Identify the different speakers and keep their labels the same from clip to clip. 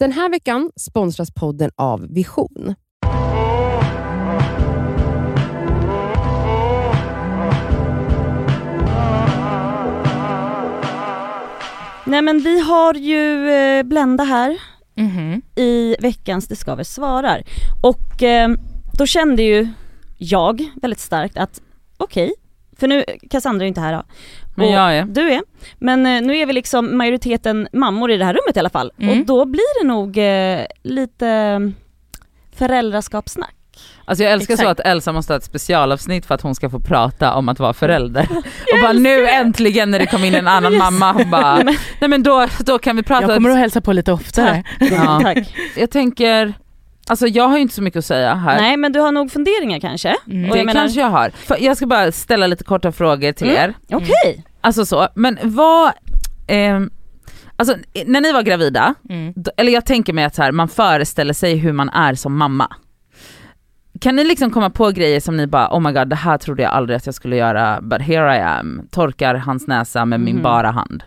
Speaker 1: Den här veckan sponsras podden av Vision.
Speaker 2: Nej men vi har ju eh, Blenda här
Speaker 3: Mhm.
Speaker 2: i veckans Det ska väl svarar. Och eh, då kände ju jag väldigt starkt att okej, för nu, Cassandra är inte här då.
Speaker 3: Men
Speaker 2: Och
Speaker 3: jag är.
Speaker 2: Du är. Men eh, nu är vi liksom majoriteten mammor i det här rummet i alla fall.
Speaker 3: Mm.
Speaker 2: Och då blir det nog eh, lite mm, föräldraskapssnack.
Speaker 3: Alltså jag älskar så
Speaker 2: Exakt.
Speaker 3: att Elsa måste ha ett specialavsnitt för att hon ska få prata om att vara förälder. och bara nu äntligen när det kom in en annan mamma, hon bara, nej men då, då kan vi prata.
Speaker 4: Jag kommer att hälsa på lite oftare.
Speaker 3: Ja.
Speaker 2: Tack.
Speaker 3: Jag tänker, alltså jag har ju inte så mycket att säga här.
Speaker 2: Nej men du har nog funderingar kanske?
Speaker 4: Mm.
Speaker 2: Och
Speaker 3: Det
Speaker 2: menar-
Speaker 3: kanske jag har. För jag ska bara ställa lite korta frågor till
Speaker 2: Mm.
Speaker 3: er.
Speaker 2: Okej.
Speaker 3: Alltså så, men vad, ehm, alltså när ni var gravida,
Speaker 4: Mm.
Speaker 3: då- eller jag tänker mig att så här, man föreställer sig hur man är som mamma. Kan ni liksom komma på grejer som ni bara, oh my god det här trodde jag aldrig att jag skulle göra, but here I am, torkar hans näsa med min
Speaker 2: Mhm.
Speaker 3: bara hand.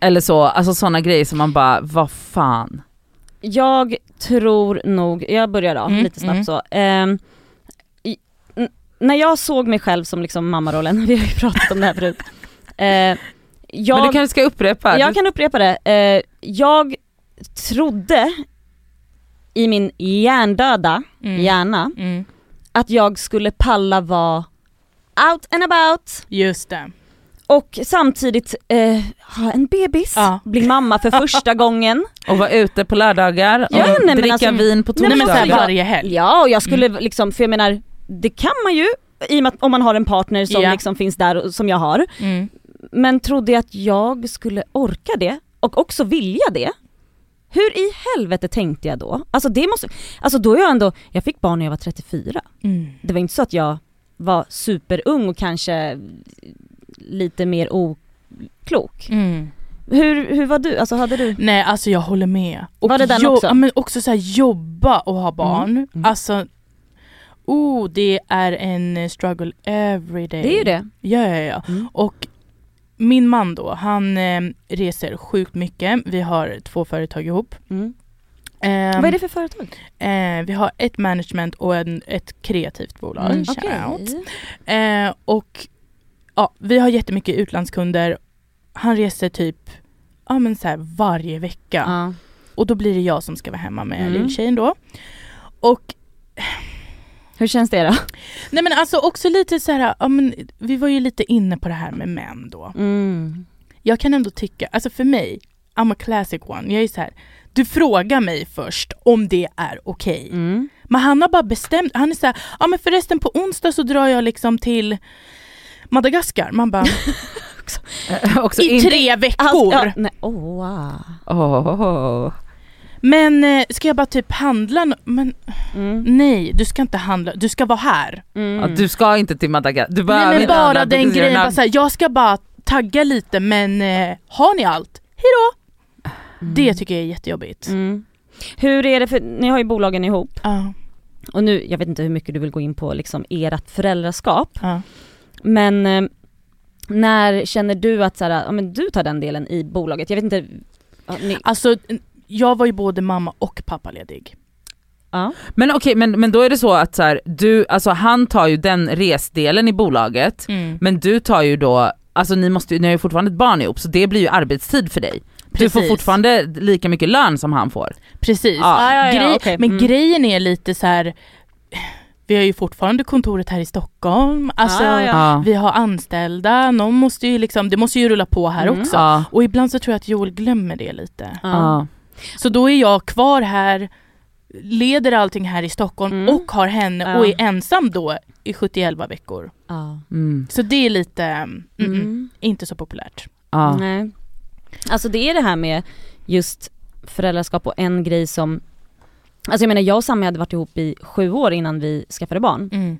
Speaker 3: Eller så, alltså sådana grejer som man bara, vad fan.
Speaker 2: Jag tror nog, jag börjar då
Speaker 4: Mm,
Speaker 2: lite snabbt
Speaker 4: mm.
Speaker 2: så. Ehm, i, n- när jag såg mig själv som liksom mammarollen, vi har ju pratat om det här förut. Eh, jag,
Speaker 3: Men du kanske ska upprepa?
Speaker 2: jag kan upprepa det. Eh, jag trodde i min hjärndöda
Speaker 4: Mm.
Speaker 2: hjärna
Speaker 4: Mm.
Speaker 2: att jag skulle palla vara out and about
Speaker 4: Just det.
Speaker 2: Och samtidigt eh, ha en bebis,
Speaker 4: Ja.
Speaker 2: bli mamma för första gången.
Speaker 3: Och vara ute på lördagar och
Speaker 2: Ja, nej,
Speaker 3: dricka
Speaker 2: alltså-
Speaker 3: vin på
Speaker 2: Nej men
Speaker 3: torsdagar.
Speaker 4: såhär varje helg.
Speaker 2: Ja och jag skulle liksom, för jag menar, det kan man ju i och med att om man har en partner som
Speaker 4: Ja.
Speaker 2: liksom finns där och, som jag har.
Speaker 4: Mm.
Speaker 2: Men trodde jag att jag skulle orka det och också vilja det. Hur i helvete tänkte jag då? Alltså det måste, alltså då är jag ändå, jag fick barn när jag var 34.
Speaker 4: Mm.
Speaker 2: Det var inte så att jag var superung och kanske lite mer oklok.
Speaker 4: Mm.
Speaker 2: Hur, hur var du? Alltså hade du?
Speaker 4: Nej alltså jag håller med. Och
Speaker 2: Var det den också?
Speaker 4: Ja, men också så här, jobba och ha barn.
Speaker 2: Mm.
Speaker 4: Alltså, oh det är en struggle every day.
Speaker 2: Det är ju det.
Speaker 4: Ja ja ja.
Speaker 2: Mm.
Speaker 4: Och min man då, han eh, reser sjukt mycket. Vi har två företag ihop.
Speaker 2: Mm.
Speaker 4: Ehm,
Speaker 2: Vad är det för företag?
Speaker 4: Eh, vi har ett management och en, ett kreativt bolag.
Speaker 3: Mm.
Speaker 4: Shout. Eh, och ja, vi har jättemycket utlandskunder. Han reser typ ja, men så här varje vecka.
Speaker 2: Ja.
Speaker 4: Och då blir det jag som ska vara hemma med
Speaker 2: Mm.
Speaker 4: lilltjejen då. Och
Speaker 2: Hur känns det då?
Speaker 4: nej men alltså också lite så här, ja, men, vi var ju lite inne på det här med män då.
Speaker 2: Mm.
Speaker 4: Jag kan ändå tycka, alltså för mig, I'm a classic one. Jag är så här, du frågar mig först om det är okej.
Speaker 2: Mm.
Speaker 4: Men han har bara bestämt, han är såhär, ja men förresten på onsdag så drar jag liksom till Madagaskar. Man bara,
Speaker 3: Också
Speaker 4: i
Speaker 3: in-
Speaker 4: tre veckor.
Speaker 2: Alltså, ja, nej, oh, wow.
Speaker 3: Åh.
Speaker 4: Men eh, ska jag bara typ handla? no- Men
Speaker 2: Mm.
Speaker 4: nej, du ska inte handla, du ska vara här.
Speaker 2: Mm.
Speaker 3: Ja, du ska inte till Madagaskar, du behöver
Speaker 4: nej men
Speaker 3: inte
Speaker 4: bara
Speaker 3: handla,
Speaker 4: den grejen, bara så här, jag ska bara tagga lite men eh, har ni allt? Hejdå! Det tycker jag är jättejobbigt.
Speaker 2: Mm. Hur är det, för ni har ju bolagen ihop
Speaker 4: Ja,
Speaker 2: och nu, jag vet inte hur mycket du vill gå in på liksom ert föräldraskap,
Speaker 4: ja.
Speaker 2: Men eh, när känner du att så här, ja, men du tar den delen i bolaget? Jag vet inte, ja, ni,
Speaker 4: Alltså jag var ju både mamma och pappaledig.
Speaker 2: ja.
Speaker 3: Men okej, men, men då är det så att så här, du, alltså han tar ju den resdelen i bolaget, men du tar ju då, alltså ni måste ni har ju fortfarande ett barn ihop så det blir ju arbetstid för dig. Du får
Speaker 4: Precis.
Speaker 3: fortfarande lika mycket lön som han får.
Speaker 4: Precis.
Speaker 3: Ja.
Speaker 2: Ja, ja, ja,
Speaker 4: Grej,
Speaker 2: okej.
Speaker 4: Men
Speaker 2: Mm.
Speaker 4: grejen är lite så här. Vi har ju fortfarande kontoret här i Stockholm, alltså
Speaker 2: Ja, ja. Ja.
Speaker 4: vi har anställda, någon måste ju liksom, det måste ju rulla på här
Speaker 2: Mm.
Speaker 4: också.
Speaker 3: Ja.
Speaker 4: Och ibland så tror jag att Joel glömmer det lite.
Speaker 2: Ja.
Speaker 3: Ja.
Speaker 4: Så då är jag kvar här, leder allting här i Stockholm
Speaker 2: Mm.
Speaker 4: och har henne och är ensam då i 71 veckor.
Speaker 3: Mm.
Speaker 4: Så det är lite, mm, mm,
Speaker 2: Mm.
Speaker 4: inte så populärt.
Speaker 3: Ja.
Speaker 2: Nej. Alltså det är det här med just föräldraskap och en grej som Alltså jag menar jag och Sami hade varit ihop i sju år innan vi skaffade barn.
Speaker 4: Mm.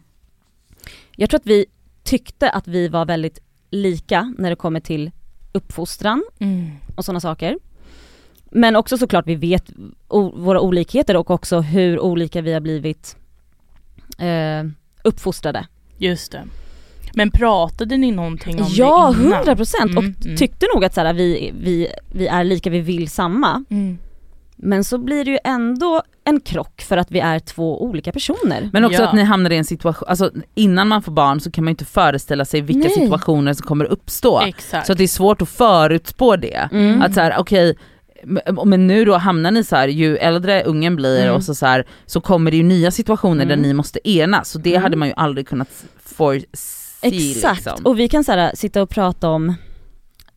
Speaker 2: Jag tror att vi tyckte att vi var väldigt lika när det kommer till uppfostran
Speaker 4: Mm.
Speaker 2: och sådana saker. Men också såklart vi vet våra olikheter och också hur olika vi har blivit eh, uppfostrade.
Speaker 4: Just det. Men pratade ni någonting om
Speaker 2: Ja,
Speaker 4: det innan?
Speaker 2: hundra procent och
Speaker 4: Mm, mm.
Speaker 2: tyckte nog att så här, vi, vi, vi är lika, vi vill samma.
Speaker 4: Mm.
Speaker 2: Men så blir det ju ändå en krock för att vi är två olika personer.
Speaker 3: Men också
Speaker 4: Ja.
Speaker 3: att ni hamnar i en situation, alltså innan man får barn så kan man ju inte föreställa sig vilka
Speaker 2: Nej.
Speaker 3: situationer som kommer uppstå.
Speaker 4: Exakt.
Speaker 3: Så att det är svårt att förutspå det.
Speaker 2: Mm.
Speaker 3: Att så här, okej, men- men nu då hamnar ni så här, ju äldre ungen blir
Speaker 4: Mm.
Speaker 3: och så, så, här, så kommer det ju nya situationer
Speaker 2: Mm.
Speaker 3: där ni måste enas och det
Speaker 2: Mm.
Speaker 3: hade man ju aldrig kunnat foresee
Speaker 2: Exakt,
Speaker 3: liksom.
Speaker 2: och vi kan så här, sitta och prata om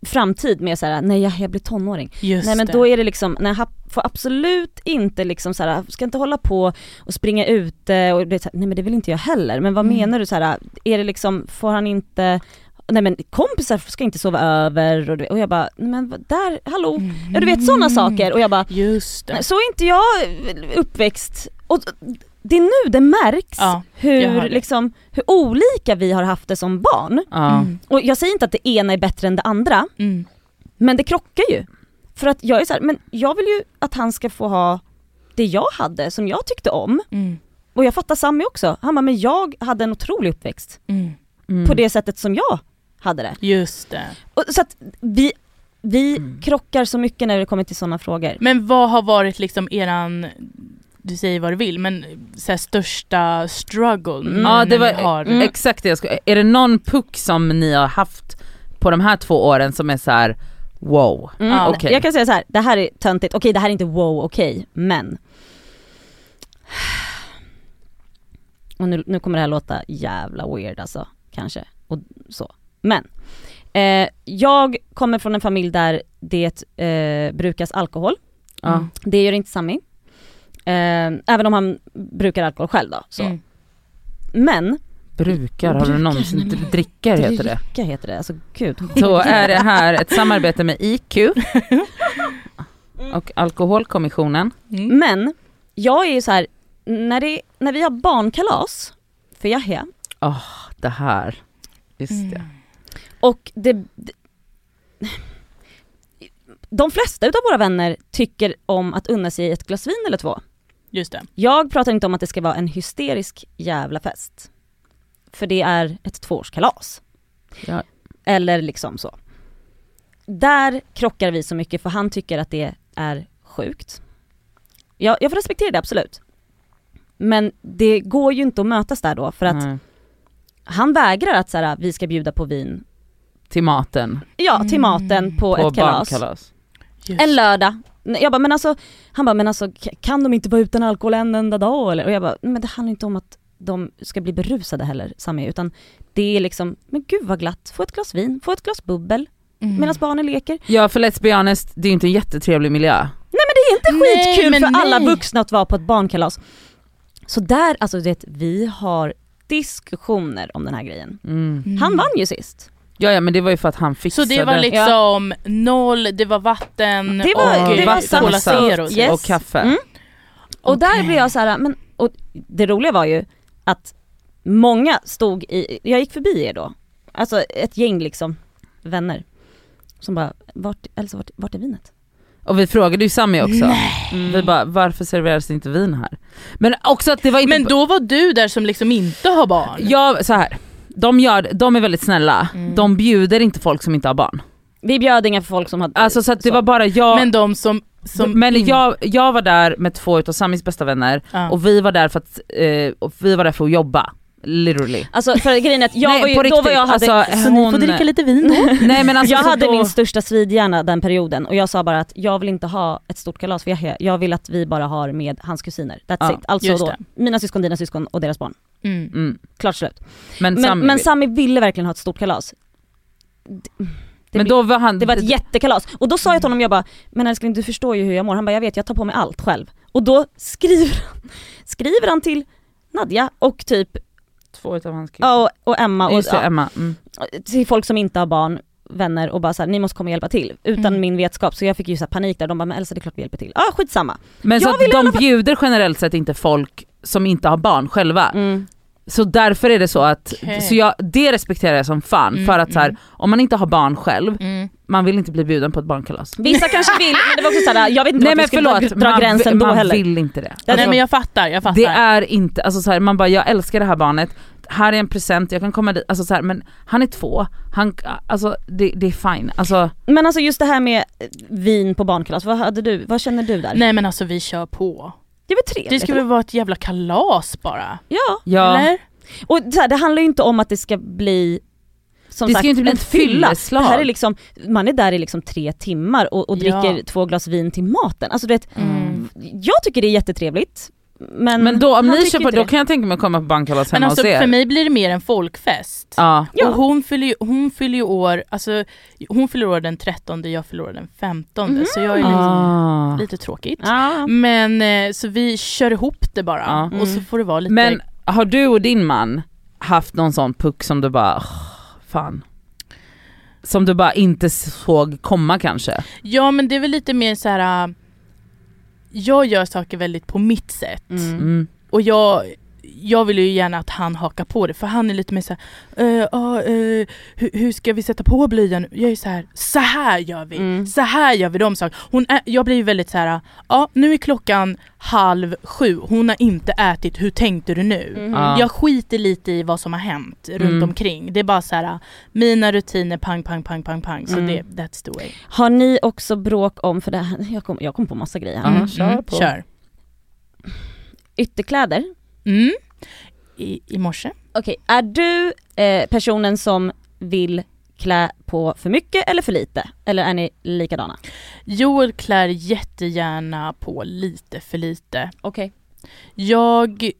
Speaker 2: framtid med så här, nej jag, jag blir tonåring.
Speaker 4: Just
Speaker 2: nej men
Speaker 4: det.
Speaker 2: då är det liksom, nej jag får absolut inte liksom så här, ska inte hålla på och springa ute och det är så här, nej men det vill inte jag heller. Men vad
Speaker 4: Mm.
Speaker 2: menar du så här, är det liksom, får han inte, nej men kompisar ska inte sova över och, och jag bara, men där, hallå, ja du vet sådana saker och jag bara,
Speaker 4: Just det.
Speaker 2: Så är inte jag uppväxt. Och det är nu det märks
Speaker 4: Ja,
Speaker 2: hur,
Speaker 4: det.
Speaker 2: liksom, hur olika vi har haft det som barn.
Speaker 3: Ja.
Speaker 4: Mm.
Speaker 2: Och jag säger inte att det ena är bättre än det andra,
Speaker 4: Mm.
Speaker 2: men det krockar ju. För att jag är så här, men jag vill ju att han ska få ha det jag hade, som jag tyckte om.
Speaker 4: Mm.
Speaker 2: Och jag fattar Sami också, han bara, men jag hade en otrolig uppväxt
Speaker 4: Mm.
Speaker 3: Mm.
Speaker 2: på det sättet som jag hade det.
Speaker 4: Just det.
Speaker 2: Och, så att vi, vi
Speaker 3: Mm.
Speaker 2: krockar så mycket när det kommer till sådana frågor.
Speaker 4: Men vad har varit liksom eran, du säger vad du vill, men så här, största struggle
Speaker 2: Mm.
Speaker 3: Ja det var
Speaker 4: har...
Speaker 2: Mm.
Speaker 3: exakt det jag skulle, är det någon puck som ni har haft på de här två åren som är så här: wow?
Speaker 2: Mm,
Speaker 4: Ja.
Speaker 3: Okej.
Speaker 2: Jag kan säga så här, det här är töntigt, okej det här är inte wow okej, men och nu, nu kommer det här låta jävla weird alltså, kanske, och så. Men, eh, jag kommer från en familj där det eh, brukas alkohol,
Speaker 3: Ja.
Speaker 2: det gör inte Sami. Eh, även om han brukar alkohol själv då. Så.
Speaker 4: Mm.
Speaker 2: Men,
Speaker 3: Brukar, har du någonsin, dricker heter det.
Speaker 2: dricka heter det, alltså gud.
Speaker 3: Så är det här ett samarbete med IQ och Alkoholkommissionen.
Speaker 4: Mm.
Speaker 2: Men, jag är ju så här, när, det, när vi har barnkalas för Yahya,
Speaker 3: Det här, just det.
Speaker 4: Mm.
Speaker 2: Och det, det, de flesta utav våra vänner tycker om att unna sig ett glas vin eller två.
Speaker 4: Just det.
Speaker 2: Jag pratar inte om att det ska vara en hysterisk jävla fest. För det är ett tvåårskalas.
Speaker 3: Ja.
Speaker 2: Eller liksom så. Där krockar vi så mycket för han tycker att det är sjukt. Jag, jag får respektera det absolut. Men det går ju inte att mötas där då för att
Speaker 3: Nej.
Speaker 2: han vägrar att så här, vi ska bjuda på vin,
Speaker 3: Till maten,
Speaker 2: ja till maten på,
Speaker 3: på
Speaker 2: ett kalas.
Speaker 4: Just.
Speaker 2: En lördag. Jag bara, men alltså, han bara, men alltså kan de inte vara utan alkohol en enda dag eller? Och jag bara, men det handlar inte om att de ska bli berusade heller, Sami, utan det är liksom, men gud vad glatt, få ett glas vin, få ett glas bubbel
Speaker 4: Mm.
Speaker 2: medan barnen leker.
Speaker 3: Ja för let's be honest, det är inte en jättetrevlig miljö.
Speaker 2: Nej men det är inte
Speaker 4: Nej,
Speaker 2: skitkul för alla
Speaker 4: nej.
Speaker 2: vuxna att vara på ett barnkalas. Så där, alltså det, vi har diskussioner om den här grejen.
Speaker 3: Mm.
Speaker 4: Mm.
Speaker 2: Han vann ju sist.
Speaker 3: Ja ja men det var ju för att han
Speaker 4: Så
Speaker 3: fixade
Speaker 4: det var liksom noll, det var vatten
Speaker 2: Det var-
Speaker 4: och
Speaker 2: det var
Speaker 4: Cola. Zero.
Speaker 2: Yes.
Speaker 3: och kaffe.
Speaker 2: Mm. Och där
Speaker 4: Okej.
Speaker 2: blev jag så här, men, och det roliga var ju att många stod i, jag gick förbi er då, alltså ett gäng liksom, vänner, som bara, vart, Elsa vart, vart är vinet?
Speaker 3: Och vi frågade ju Sami också.
Speaker 2: Mm.
Speaker 3: Vi bara, varför serveras inte vin här? Men också att det var inte...
Speaker 4: Men då var du där som liksom inte har barn.
Speaker 3: Ja, så här. De, gör, de är väldigt snälla,
Speaker 4: Mm.
Speaker 3: de bjuder inte folk som inte har barn.
Speaker 2: Vi bjöd inga folk som hade,
Speaker 3: Alltså så att det var bara jag,
Speaker 4: Men
Speaker 3: men,
Speaker 4: de som... som in-
Speaker 3: jag, jag var där med två utav Samis bästa vänner
Speaker 4: Ja.
Speaker 3: och vi var där för att, eh, och vi var där för att jobba. Literally.
Speaker 2: alltså för grejen är att jag
Speaker 3: Nej,
Speaker 2: var ju, då
Speaker 3: riktigt,
Speaker 2: var jag hade,
Speaker 3: alltså,
Speaker 4: Så ni
Speaker 3: hon-
Speaker 4: får dricka lite vin?
Speaker 3: Nej men alltså
Speaker 2: jag hade
Speaker 3: då,
Speaker 2: min största svidhjärna den perioden och jag sa bara att jag vill inte ha ett stort kalas för Yahya, jag vill att vi bara har med hans kusiner. That's
Speaker 3: Ja,
Speaker 2: it. Alltså då,
Speaker 4: det.
Speaker 2: mina syskon, dina syskon och deras barn.
Speaker 4: Mm.
Speaker 3: Mm.
Speaker 2: Klart slut.
Speaker 3: Men,
Speaker 2: Men,
Speaker 3: Sami,
Speaker 2: men Sami ville verkligen ha ett stort kalas. Det, det,
Speaker 3: men då var han,
Speaker 2: det var ett jättekalas. Och då sa jag till honom, jag bara, men älskling du förstår ju hur jag mår. Han bara, jag vet jag tar på mig allt själv. Och då skriver han, skriver han till Nadja och typ,
Speaker 3: två utav hans killar.
Speaker 2: ja, och, och Emma och
Speaker 3: Just det,
Speaker 2: ja,
Speaker 3: Emma. Mm.
Speaker 2: till folk som inte har barn, vänner och bara såhär, ni måste komma och hjälpa till. Utan
Speaker 4: Mm.
Speaker 2: min vetskap, så jag fick ju så panik där, de bara, men Elsa det är klart vi hjälper till. Ja ah, skitsamma.
Speaker 3: Men så
Speaker 2: Jag
Speaker 3: att
Speaker 2: i alla
Speaker 3: de bjuder generellt sett inte folk som inte har barn själva.
Speaker 2: Mm.
Speaker 3: Så därför är det så att,
Speaker 4: Okej.
Speaker 3: så jag, det respekterar jag som fan
Speaker 4: Mm,
Speaker 3: för att så här,
Speaker 4: mm.
Speaker 3: om man inte har barn själv,
Speaker 4: Mm.
Speaker 3: man vill inte bli bjuden på ett barnkalas.
Speaker 2: Vissa kanske vill, men det var också såhär, jag vet inte
Speaker 3: Nej men förlåt,
Speaker 2: dra, dra
Speaker 3: man,
Speaker 2: gränsen då
Speaker 3: man
Speaker 2: heller.
Speaker 3: vill inte det.
Speaker 2: Det
Speaker 4: Nej men jag fattar, jag fattar.
Speaker 3: Det är inte, alltså så här, man bara jag älskar det här barnet, här är en present, jag kan komma dit, alltså så här, men han är två, han, alltså det, det är fine. Alltså,
Speaker 2: Men alltså just det här med vin på barnkalas, vad, hade du, vad känner du där?
Speaker 4: Nej men alltså vi kör på.
Speaker 2: Det är väl trevligt?
Speaker 4: Det ska väl vara ett jävla kalas bara?
Speaker 2: Ja,
Speaker 3: ja.
Speaker 4: Eller?
Speaker 2: och så här, det handlar ju inte om att det ska bli som
Speaker 3: Det ska
Speaker 2: sagt,
Speaker 3: ju inte bli
Speaker 2: en
Speaker 3: ett
Speaker 2: fylla.
Speaker 3: fylleslag.
Speaker 2: Det här är liksom, man är där i liksom tre timmar och, och dricker
Speaker 4: Ja.
Speaker 2: två glas vin till maten. Alltså du vet,
Speaker 4: Mm.
Speaker 2: jag tycker det är jättetrevligt. Men,
Speaker 3: Men då, om ni
Speaker 2: inte
Speaker 3: då kan jag tänka mig att komma på barnkalas
Speaker 4: Men
Speaker 3: hemma
Speaker 4: alltså
Speaker 3: hos er.
Speaker 4: för mig blir det mer en folkfest.
Speaker 3: Ja.
Speaker 2: Ja.
Speaker 4: Och hon fyller, ju, hon fyller ju år, alltså hon fyller år den 13, jag fyller år den 15
Speaker 2: Mhm.
Speaker 4: så jag är liksom
Speaker 3: Ah.
Speaker 4: lite tråkigt.
Speaker 2: Ja.
Speaker 4: Men eh, så vi kör ihop det bara
Speaker 3: Ja.
Speaker 4: och så
Speaker 2: Mm.
Speaker 4: får det vara lite
Speaker 3: Men har du och din man haft någon sån puck som du bara, "Åh, fan. Som du bara inte såg komma kanske?
Speaker 4: Ja men det är väl lite mer så här. Jag gör saker väldigt på mitt sätt
Speaker 2: Mm.
Speaker 3: Mm.
Speaker 4: och jag, jag vill ju gärna att han hakar på det för han är lite mer så här, "Eh, ja, eh, hur, hur ska vi sätta på blöjan? Jag är så här, så här gör vi,
Speaker 2: Mm.
Speaker 4: så här gör vi de saker. Hon är, jag blir ju väldigt så här, ja nu är klockan halv sju, hon har inte ätit, hur tänkte du nu?
Speaker 2: Mhm.
Speaker 3: Ja.
Speaker 4: Jag skiter lite i vad som har hänt runt
Speaker 3: Mm.
Speaker 4: omkring. Det är bara så här, mina rutiner, pang, pang, pang, pang, pang. Så
Speaker 3: Mm.
Speaker 4: det, that's the way.
Speaker 2: Har ni också bråk om, för det här, jag kom, jag kom på massa grejer här.
Speaker 3: Ja, kör på.
Speaker 4: Kör.
Speaker 2: Ytterkläder.
Speaker 4: Mm. I, I morse.
Speaker 2: Okej, är du eh, personen som vill klä på för mycket eller för lite? Eller är ni likadana?
Speaker 4: Joel klär jättegärna på lite för lite.
Speaker 2: Okej.
Speaker 4: Jag,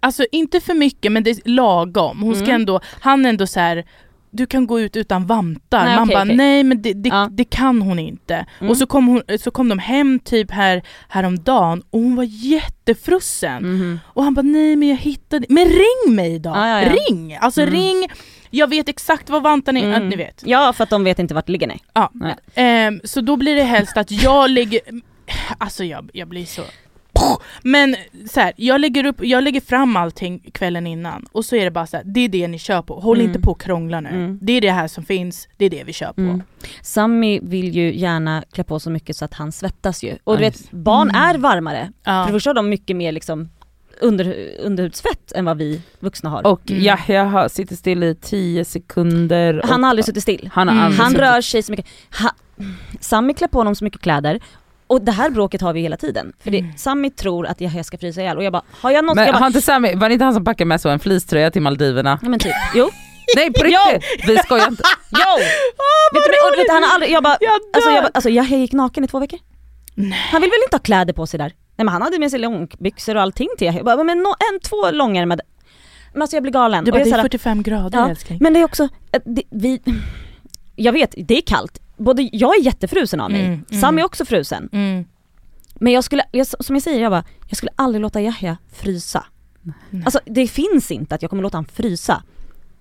Speaker 4: alltså inte för mycket men det är lagom. Hon ska
Speaker 2: Mm.
Speaker 4: ändå, han är ändå så här. Du kan gå ut utan vantar.
Speaker 2: Nej,
Speaker 4: Man
Speaker 2: okej,
Speaker 4: bara
Speaker 2: okej.
Speaker 4: nej men det, det,
Speaker 2: Ja.
Speaker 4: det kan hon inte.
Speaker 2: Mm.
Speaker 4: Och så kom, hon, så kom de hem typ här, häromdagen och hon var jättefrusen.
Speaker 2: Mhm.
Speaker 4: Och han bara nej men jag hittade, men ring mig då!
Speaker 2: Ja, ja, ja.
Speaker 4: Ring! Alltså
Speaker 3: Mm.
Speaker 4: ring, jag vet exakt var vantarna är,
Speaker 2: Mm.
Speaker 4: ni vet.
Speaker 2: Ja, för att de vet inte vart det ligger nej.
Speaker 4: Ja. Ehm, så då blir det helst att jag lägger, alltså jag, jag blir så men så här, jag lägger upp, jag lägger fram allting kvällen innan och så är det bara så här, det är det ni kör på, håll
Speaker 2: Mm.
Speaker 4: inte på och krångla nu.
Speaker 2: Mm.
Speaker 4: Det är det här som finns, det är det vi kör på.
Speaker 2: Mm. Sammy vill ju gärna klä på så mycket så att han svettas ju. Och du
Speaker 3: Nice.
Speaker 2: vet, barn
Speaker 4: Mm.
Speaker 2: är varmare.
Speaker 4: Ja.
Speaker 2: För det första har de mycket mer liksom under, underhudsfett än vad vi vuxna har.
Speaker 3: Och
Speaker 4: Mm.
Speaker 3: Yahya har- sitter still i 10 sekunder.
Speaker 2: han har aldrig suttit still.
Speaker 3: han har
Speaker 4: Mm.
Speaker 3: aldrig
Speaker 2: Han
Speaker 3: suttit-
Speaker 2: rör sig så mycket. Ha, Sammy klär på honom så mycket kläder. Och det här bråket har vi hela tiden. För det,
Speaker 4: Mm.
Speaker 2: Sammy tror att jag ska frysa ihjäl och jag bara, har jag något?
Speaker 3: Men
Speaker 2: jag bara,
Speaker 3: har inte Sami, var det inte han som packade med så en fleecetröja till Maldiverna?
Speaker 2: nej men typ, jo.
Speaker 3: Nej på
Speaker 2: Jo.
Speaker 3: riktigt! Vi skojar inte.
Speaker 2: Jo! vet du, och, vet han har aldrig, jag bara,
Speaker 4: Jag
Speaker 2: alltså jag, bara, alltså jag gick naken i två veckor.
Speaker 4: Nej.
Speaker 2: Han vill väl inte ha kläder på sig där? Nej men han hade med sig långbyxor och allting till jag bara, men no, en, två långärmade. Men alltså jag blir galen.
Speaker 4: Du
Speaker 2: Och
Speaker 4: bara,
Speaker 2: jag
Speaker 4: det
Speaker 2: är
Speaker 4: är
Speaker 2: såhär,
Speaker 4: 45 grader
Speaker 2: Ja,
Speaker 4: älskling.
Speaker 2: men det är också, att det, vi, jag vet, det är kallt. Både jag är jättefrusen av mig,
Speaker 4: Mm, mm.
Speaker 2: Sam är också frusen.
Speaker 4: Mm.
Speaker 2: Men jag skulle, jag, som jag säger, jag bara, jag skulle aldrig låta Yahya frysa.
Speaker 4: Nej.
Speaker 2: Alltså det finns inte att jag kommer låta han frysa.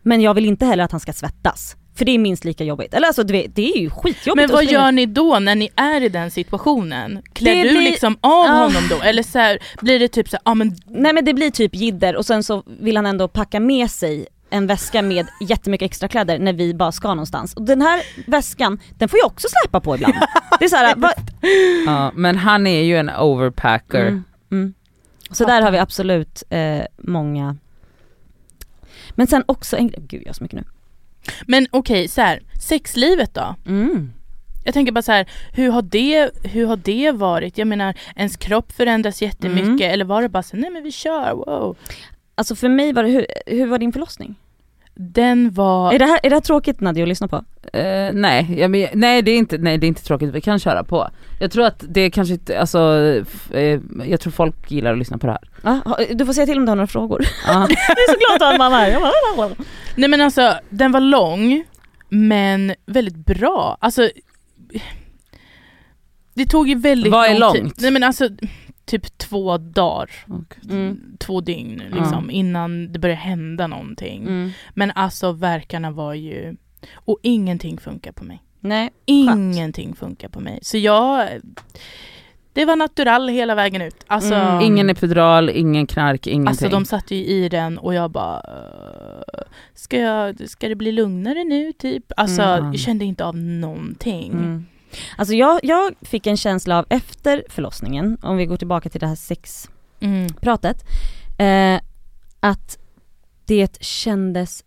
Speaker 2: Men jag vill inte heller att han ska svettas. För det är minst lika jobbigt. Eller alltså det, det är ju skitjobbigt
Speaker 4: Men vad gör ni då när ni är i den situationen? Klär
Speaker 2: Det
Speaker 4: du
Speaker 2: blir-
Speaker 4: liksom av
Speaker 2: Ah.
Speaker 4: honom då? Eller så här, blir det typ så ja ah, men
Speaker 2: Nej men det blir typ jidder och sen så vill han ändå packa med sig en väska med jättemycket extra kläder när vi bara ska någonstans. Och den här väskan, den får jag också släpa på ibland. Det är så här?
Speaker 3: Ja, men han är ju en overpacker.
Speaker 2: Mm, mm. Så där har vi absolut eh, många Men sen också en gud jag har så mycket nu.
Speaker 4: Men okej, så här, sexlivet då?
Speaker 2: Mm.
Speaker 4: Jag tänker bara så här, hur har, det, hur har det varit? Jag menar, ens kropp förändras jättemycket
Speaker 2: Mm.
Speaker 4: eller var det bara så nej men vi kör, wow.
Speaker 2: Alltså för mig var det, hur, hur var din förlossning?
Speaker 4: Den var,
Speaker 2: Är, det här, är det här tråkigt Nadja att lyssna på?
Speaker 3: Eh, nej, jag men, nej, det är inte, nej det är inte tråkigt, vi kan köra på. Jag tror att det kanske inte, alltså, eh, jag tror folk gillar att lyssna på det här.
Speaker 2: Ja, ha- du får säga till om du har några frågor.
Speaker 3: Ja.
Speaker 2: jag är så glad att ha en mamma här.
Speaker 4: Nej men alltså den var lång men väldigt bra. Alltså det tog ju väldigt
Speaker 3: Vad är
Speaker 4: lång tid.
Speaker 3: långt?
Speaker 4: Nej men alltså typ två dagar,
Speaker 2: Mm.
Speaker 4: två dygn liksom innan det började hända någonting.
Speaker 2: Mm.
Speaker 4: Men alltså verkarna var ju, och ingenting funkar på mig.
Speaker 2: Nej,
Speaker 4: Ingenting funkar på mig. Så jag, det var natural hela vägen ut. Alltså,
Speaker 2: Mm.
Speaker 3: Ingen epidural, ingen knark, ingenting.
Speaker 4: alltså de satte ju i den och jag bara, ska, jag, ska det bli lugnare nu typ? Alltså
Speaker 3: Mm.
Speaker 4: jag kände inte av någonting.
Speaker 2: Mm. Alltså jag, jag fick en känsla av efter förlossningen, om vi går tillbaka till det här sexpratet,
Speaker 4: Mm.
Speaker 2: eh, att det kändes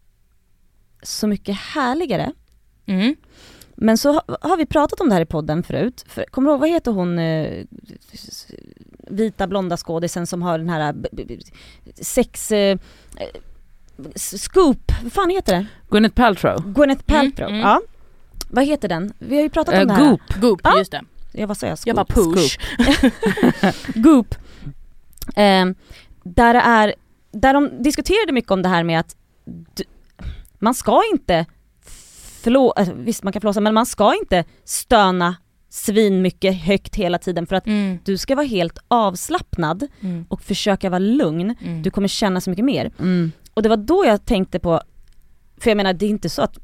Speaker 2: så mycket härligare.
Speaker 4: Mm.
Speaker 2: Men så ha- har vi pratat om det här i podden förut. För, kommer du ihåg, vad heter hon, eh, vita blonda skådisen som har den här eh, sex... Eh, scoop, vad fan heter det?
Speaker 3: Gwyneth Paltrow.
Speaker 2: Gwyneth Paltrow,
Speaker 4: mm.
Speaker 2: ja. Vad heter den? Vi har ju pratat om
Speaker 3: Eh,
Speaker 2: det här.
Speaker 3: Goop.
Speaker 4: Goop,
Speaker 2: Ja.
Speaker 4: just det.
Speaker 2: Ja vad sa jag? Scoop?
Speaker 4: Jag bara push.
Speaker 2: Goop. Eh, där det är, där de diskuterade mycket om det här med att d- man ska inte förlå, alltså, visst man kan förlåsa men man ska inte stöna svin mycket högt hela tiden för att
Speaker 4: Mm.
Speaker 2: du ska vara helt avslappnad
Speaker 4: Mm.
Speaker 2: och försöka vara lugn.
Speaker 4: Mm.
Speaker 2: Du kommer känna så mycket mer.
Speaker 3: Mm.
Speaker 2: Och det var då jag tänkte på, för jag menar det är inte så att,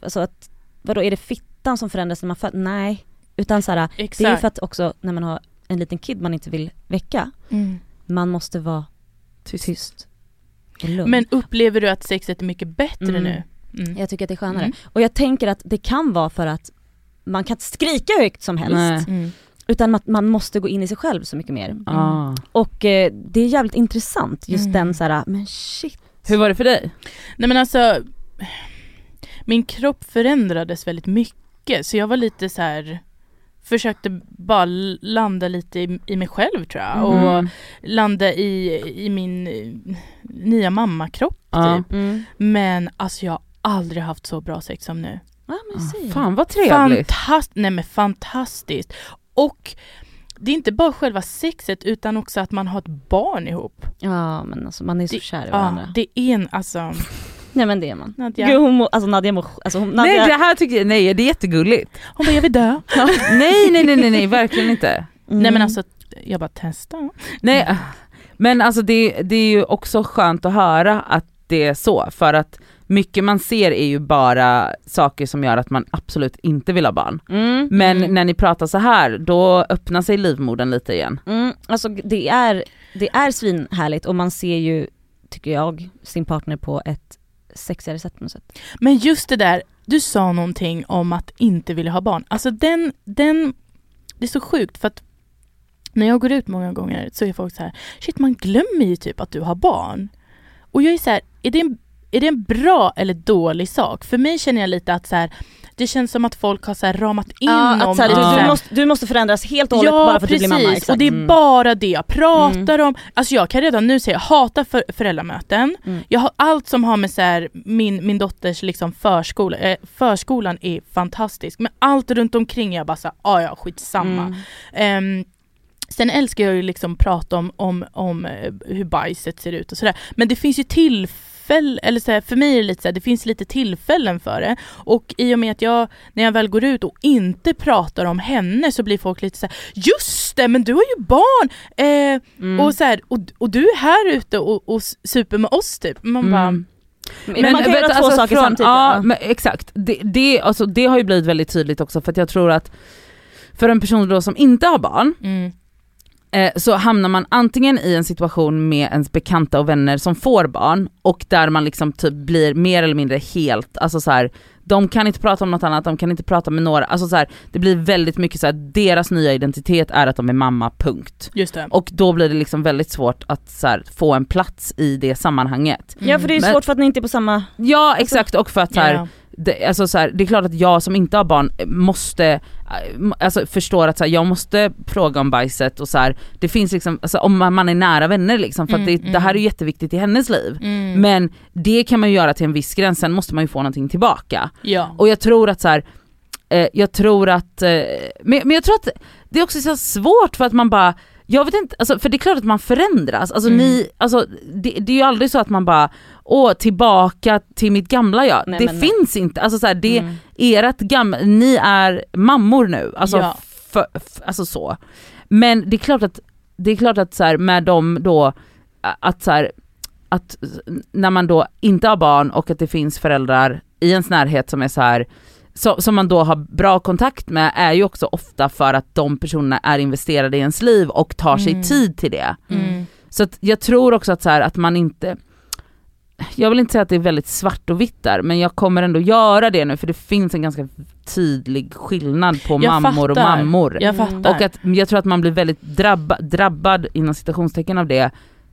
Speaker 2: alltså att, vadå är det fittan som förändras när man föds? Nej. Utan så här,
Speaker 4: Exakt.
Speaker 2: det är ju för att också när man har en liten kid man inte vill väcka,
Speaker 4: mm.
Speaker 2: man måste vara tyst, och lugn.
Speaker 4: Men upplever du att sexet är mycket bättre
Speaker 2: Mm.
Speaker 4: nu? Mm.
Speaker 2: jag tycker att det är skönare.
Speaker 4: Mm.
Speaker 2: Och jag tänker att det kan vara för att man kan inte skrika högt som helst.
Speaker 4: Mm.
Speaker 2: utan att man måste gå in i sig själv så mycket mer.
Speaker 3: Ah.
Speaker 2: Och eh, det är jävligt intressant, just
Speaker 4: Mm.
Speaker 2: den så här, men shit.
Speaker 3: Hur var det för dig?
Speaker 4: Nej men alltså, min kropp förändrades väldigt mycket så jag var lite så här försökte bara landa lite i, i mig själv tror jag och
Speaker 3: Mm.
Speaker 4: landa i, i min eh, nya mammakropp
Speaker 3: Ja.
Speaker 4: typ.
Speaker 2: Mm.
Speaker 4: Men alltså jag har aldrig haft så bra sex som nu.
Speaker 2: Ja men säg.
Speaker 3: Fan vad trevligt.
Speaker 4: Fantast nej men fantastiskt. Och det är inte bara själva sexet utan också att man har ett barn ihop.
Speaker 2: Ja men alltså man är så
Speaker 4: Det-
Speaker 2: kär i
Speaker 4: Ja,
Speaker 2: varandra.
Speaker 4: det är en, alltså,
Speaker 2: Nej men det är man.
Speaker 4: Nadja,
Speaker 2: Gud hon mår, alltså Nadja mår, alltså hon, Nadja,
Speaker 3: Nej det här tycker jag, nej det är jättegulligt.
Speaker 4: hon bara jag vill dö.
Speaker 3: nej nej nej nej, nej verkligen inte.
Speaker 2: Mm.
Speaker 4: Nej men alltså, jag bara testa.
Speaker 3: Nej, men alltså det, det är ju också skönt att höra att det är så, för att mycket man ser är ju bara saker som gör att man absolut inte vill ha barn.
Speaker 2: Mm.
Speaker 3: Men
Speaker 4: Mm.
Speaker 3: när ni pratar så här, då öppnar sig livmodern lite igen.
Speaker 2: Mm, alltså det är, det är svinhärligt och man ser ju, tycker jag, sin partner på ett sexigare sätt på något sätt.
Speaker 4: Men just det där, du sa någonting om att inte vilja ha barn. Alltså den, den, det är så sjukt för att när jag går ut många gånger så är folk så här, shit man glömmer ju typ att du har barn. Och jag är så här, är det en, är det en bra eller dålig sak? För mig känner jag lite att så här, det känns som att folk har så ramat in
Speaker 2: Ja,
Speaker 4: om
Speaker 2: att här, du, du, måste, du måste förändras helt och hållet bara för att du blir mamma. Exakt.
Speaker 4: och det är
Speaker 3: Mm.
Speaker 4: bara det jag pratar om. Alltså jag kan redan nu säga, jag hatar för, föräldramöten.
Speaker 2: Mm.
Speaker 4: Jag har allt som har med så här, min, min dotters liksom förskola, eh, förskolan är fantastisk. Men allt runt omkring jag bara såhär, ah, ja skitsamma.
Speaker 2: Mm.
Speaker 4: Ehm, sen älskar jag ju liksom prata om, om, om eh, hur bajset ser ut och sådär. Men det finns ju tillfällen, eller så här, för mig är det lite så här, det finns lite tillfällen för det. Och i och med att jag, när jag väl går ut och inte pratar om henne så blir folk lite så här: just det men du har ju barn! Eh,
Speaker 2: Mm.
Speaker 4: och, så här, och, och du är här ute och, och super med oss typ. Man bara,
Speaker 3: Mm.
Speaker 2: Men, man kan göra två
Speaker 3: alltså
Speaker 2: saker
Speaker 3: från-
Speaker 2: samtidigt.
Speaker 3: Ja,
Speaker 2: ja.
Speaker 3: men exakt. Det, det, alltså, det har ju blivit väldigt tydligt också för att jag tror att för en person då som inte har barn
Speaker 4: mm,
Speaker 3: eh, så hamnar man antingen i en situation med ens bekanta och vänner som får barn och där man liksom typ blir mer eller mindre helt, alltså så här, de kan inte prata om något annat, de kan inte prata med några, alltså så här, det blir väldigt mycket så här, deras nya identitet är att de är mamma, punkt.
Speaker 4: just det.
Speaker 3: Och då blir det liksom väldigt svårt att så här, få en plats i det sammanhanget.
Speaker 2: ja för det är
Speaker 3: Men-
Speaker 2: svårt för att ni inte är på samma...
Speaker 3: Ja exakt och för att så här,
Speaker 4: Ja.
Speaker 3: Det, alltså så här, det är klart att jag som inte har barn måste, äh, alltså förstår att så här, jag måste fråga om bajset och så här, det finns liksom, alltså, om man är nära vänner liksom, för att
Speaker 4: Mm,
Speaker 3: det, det här är
Speaker 4: mm.
Speaker 3: jätteviktigt i hennes liv.
Speaker 4: Mm.
Speaker 3: Men det kan man ju göra till en viss gräns, sen måste man ju få någonting tillbaka.
Speaker 4: ja.
Speaker 3: Och jag tror att så eh, jag tror att, eh, men, men jag tror att det är också så svårt för att man bara, jag vet inte, alltså, för det är klart att man förändras. Alltså,
Speaker 4: Mm.
Speaker 3: ni, alltså, det, det är ju aldrig så att man bara, åh tillbaka till mitt gamla jag.
Speaker 2: Nej,
Speaker 3: det
Speaker 2: men nej.
Speaker 3: finns inte, alltså så här, det,
Speaker 2: Mm.
Speaker 3: ert gamla, ni är mammor nu. Alltså,
Speaker 4: Ja.
Speaker 3: för, f- alltså så. Men det är klart att, det är klart att så här, med dem då, att så här, att när man då inte har barn och att det finns föräldrar i ens närhet som är så här så, som man då har bra kontakt med är ju också ofta för att de personerna är investerade i ens liv och tar sig
Speaker 4: Mm.
Speaker 3: tid till det.
Speaker 4: Mm.
Speaker 3: Så jag tror också att, så här, att man inte, jag vill inte säga att det är väldigt svart och vitt där, men jag kommer ändå göra det nu för det finns en ganska tydlig skillnad på
Speaker 4: Jag
Speaker 3: mammor och
Speaker 4: fattar.
Speaker 3: mammor.
Speaker 4: Jag fattar.
Speaker 3: Och att jag tror att man blir väldigt drabba, drabbad inom citationstecken av det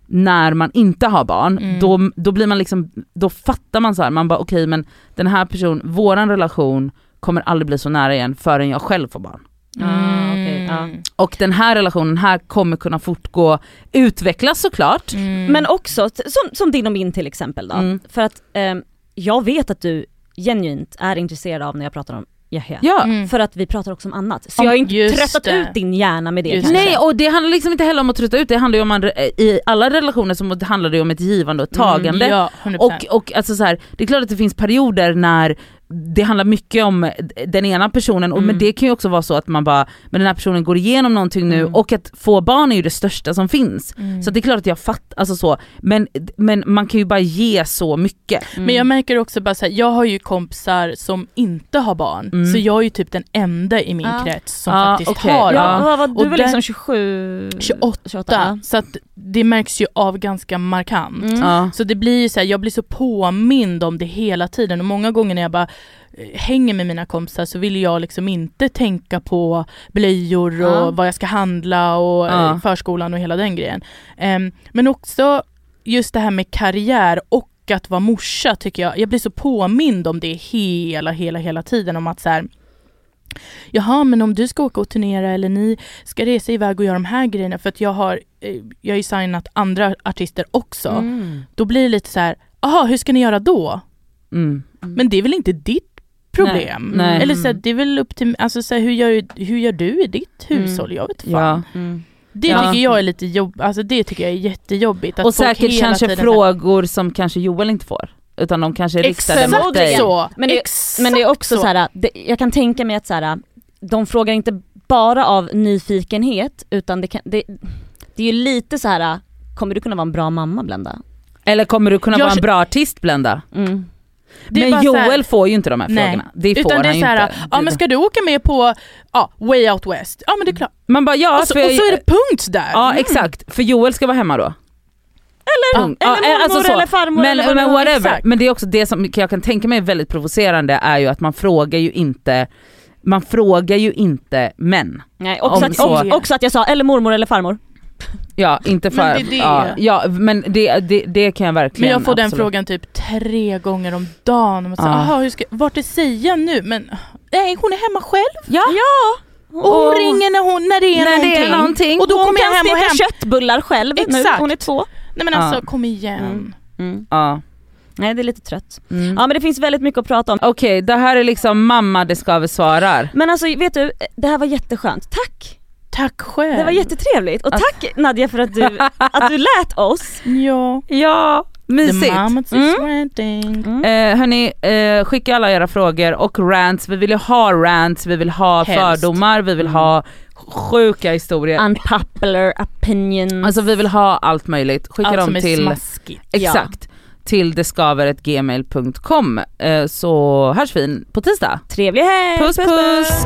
Speaker 3: när man inte har barn,
Speaker 4: Mm.
Speaker 3: då, då blir man liksom, då fattar man så här, man bara okej men den här personen, våran relation kommer aldrig bli så nära igen förrän jag själv får barn.
Speaker 2: Ah, ja.
Speaker 4: Mm.
Speaker 3: Och den här relationen här kommer kunna fortgå, utvecklas såklart.
Speaker 4: Mm.
Speaker 2: Men också, som, som din och min till exempel då.
Speaker 3: Mm.
Speaker 2: För att ehm, jag vet att du genuint är intresserad av när jag pratar om Yahya.
Speaker 3: Ja.
Speaker 4: Mm.
Speaker 2: För att vi pratar också om annat. Så
Speaker 4: Om-
Speaker 2: jag har inte tröttat
Speaker 4: det.
Speaker 2: ut din hjärna med det
Speaker 4: Just
Speaker 2: kanske.
Speaker 3: Nej och det handlar liksom inte heller om att trötta ut, det handlar ju om, en, i alla relationer så handlar det om ett givande och ett tagande.
Speaker 4: Ja, 100%.
Speaker 3: Och, och alltså så här, det är klart att det finns perioder när det handlar mycket om den ena personen, och, men
Speaker 2: Mm.
Speaker 3: det kan ju också vara så att man bara, men den här personen går igenom någonting nu
Speaker 4: Mm.
Speaker 3: och att få barn är ju det största som finns.
Speaker 4: Mm.
Speaker 3: Så det är klart att jag fattar, alltså så, men, men man kan ju bara ge så mycket.
Speaker 2: Mm.
Speaker 4: Men jag märker också bara såhär, jag har ju kompisar som inte har barn,
Speaker 3: Mm.
Speaker 4: så jag är ju typ den enda i min
Speaker 2: Ja.
Speaker 4: som som
Speaker 3: Ja,
Speaker 4: faktiskt
Speaker 3: okej.
Speaker 4: har
Speaker 2: Ja,
Speaker 4: barn.
Speaker 2: du var liksom 27...
Speaker 4: 28,
Speaker 2: 28 ja.
Speaker 4: så att det märks ju av ganska markant.
Speaker 2: Mm.
Speaker 3: Ja.
Speaker 4: Så det blir ju så här, jag blir så påmind om det hela tiden och många gånger när jag bara hänger med mina kompisar så vill jag liksom inte tänka på blöjor och
Speaker 2: Ja.
Speaker 4: vad jag ska handla och
Speaker 3: Ja.
Speaker 4: eh, förskolan och hela den grejen. Em, men också just det här med karriär och att vara morsa tycker jag, jag blir så påmind om det hela, hela, hela tiden om att så här, Jaha men om du ska åka och turnera eller ni ska resa iväg och göra de här grejerna för att jag har, eh, jag har ju signat andra artister också.
Speaker 2: Mm.
Speaker 4: Då blir det lite så här, aha hur ska ni göra då?
Speaker 3: Mm.
Speaker 4: Men det är väl inte ditt problem?
Speaker 3: Nej, nej.
Speaker 4: Eller så här, det är väl upp till, alltså så här, hur, gör, hur gör du i ditt hushåll? Jag vet fan.
Speaker 3: Ja.
Speaker 2: Mm.
Speaker 4: Det
Speaker 3: Ja.
Speaker 4: tycker jag är lite jobb, alltså det tycker jag är jättejobbigt. Att
Speaker 3: Och säkert kanske frågor som kanske Joel inte får, utan de kanske är riktade
Speaker 4: Exakt
Speaker 3: mot dig.
Speaker 4: så!
Speaker 2: Men det-
Speaker 4: Exakt
Speaker 2: Men det är också
Speaker 4: så.
Speaker 2: så här, det, jag kan tänka mig att så här, de frågar inte bara av nyfikenhet utan det, kan, det, det är ju lite så här. kommer du kunna vara en bra mamma Blenda?
Speaker 3: Eller kommer du kunna
Speaker 4: Jag
Speaker 3: vara en bra artist Blenda?
Speaker 2: Mm.
Speaker 3: Men
Speaker 4: så här-
Speaker 3: Joel får ju inte de här
Speaker 4: Nej.
Speaker 3: frågorna. Det får
Speaker 4: Utan det är
Speaker 3: han
Speaker 4: så här,
Speaker 3: inte.
Speaker 4: ja men ska du åka med på ja, Way Out West? Ja men det är klart.
Speaker 3: Man bara ja,
Speaker 4: och, så,
Speaker 3: för
Speaker 4: och så är det punkt där.
Speaker 3: Ja
Speaker 4: Mm.
Speaker 3: exakt, för Joel ska vara hemma då.
Speaker 2: Eller,
Speaker 3: Punkt.
Speaker 2: eller
Speaker 3: Ja,
Speaker 2: mormor
Speaker 3: alltså så.
Speaker 2: eller farmor
Speaker 3: Men,
Speaker 2: eller vad
Speaker 3: men whatever,
Speaker 4: exakt.
Speaker 3: men det är också det som jag kan tänka mig är väldigt provocerande är ju att man frågar ju inte, man frågar ju inte män.
Speaker 2: Nej, också, att,
Speaker 3: så-
Speaker 2: också att jag sa eller mormor eller farmor.
Speaker 3: Ja inte för,
Speaker 4: Men det är det.
Speaker 3: Ja, ja men det, det, det kan jag
Speaker 4: Men
Speaker 3: verkligen
Speaker 4: jag får den
Speaker 3: absolut.
Speaker 4: frågan typ tre gånger om dagen. Och så,
Speaker 3: Ja.
Speaker 4: aha, hur ska, vart är Sia nu? Men nej, hon är hemma själv.
Speaker 3: Ja,
Speaker 4: Och hon ringer när, hon, när det är
Speaker 3: när
Speaker 4: någonting.
Speaker 3: det är någonting.
Speaker 4: Och då
Speaker 2: hon
Speaker 4: kommer jag
Speaker 2: kan
Speaker 4: hem och hem.
Speaker 2: köttbullar själv nu,
Speaker 4: Exakt.
Speaker 2: hon är två.
Speaker 4: Nej men alltså
Speaker 3: Ja.
Speaker 4: kom igen.
Speaker 2: Mm. Mm.
Speaker 3: Ja.
Speaker 2: Nej det är lite trött.
Speaker 3: Mm.
Speaker 2: Ja men det finns väldigt mycket att prata om.
Speaker 3: Okej, det här är liksom mamma det ska vi svarar.
Speaker 2: Men alltså vet du, det här var jätteskönt. Tack!
Speaker 4: Tack själv.
Speaker 2: Det var jättetrevligt och
Speaker 3: Att-
Speaker 2: tack Nadja för att du, att du lät oss.
Speaker 4: Ja.
Speaker 3: Ja, mysigt.
Speaker 2: Mm. Mm.
Speaker 3: Eh, hörni, eh, skicka alla era frågor och rants. Vi vill ju ha rants, vi vill ha
Speaker 4: Helst.
Speaker 3: fördomar, vi vill ha sjuka historier.
Speaker 2: Unpopular opinions.
Speaker 3: Alltså vi vill ha allt möjligt. Skicka
Speaker 4: Allt
Speaker 3: dem
Speaker 4: som är
Speaker 3: till,
Speaker 4: smaskigt.
Speaker 3: exakt, till deskaver.gmail.com. Eh, så hörs vi på tisdag.
Speaker 2: Trevlig helg!
Speaker 3: Puss puss!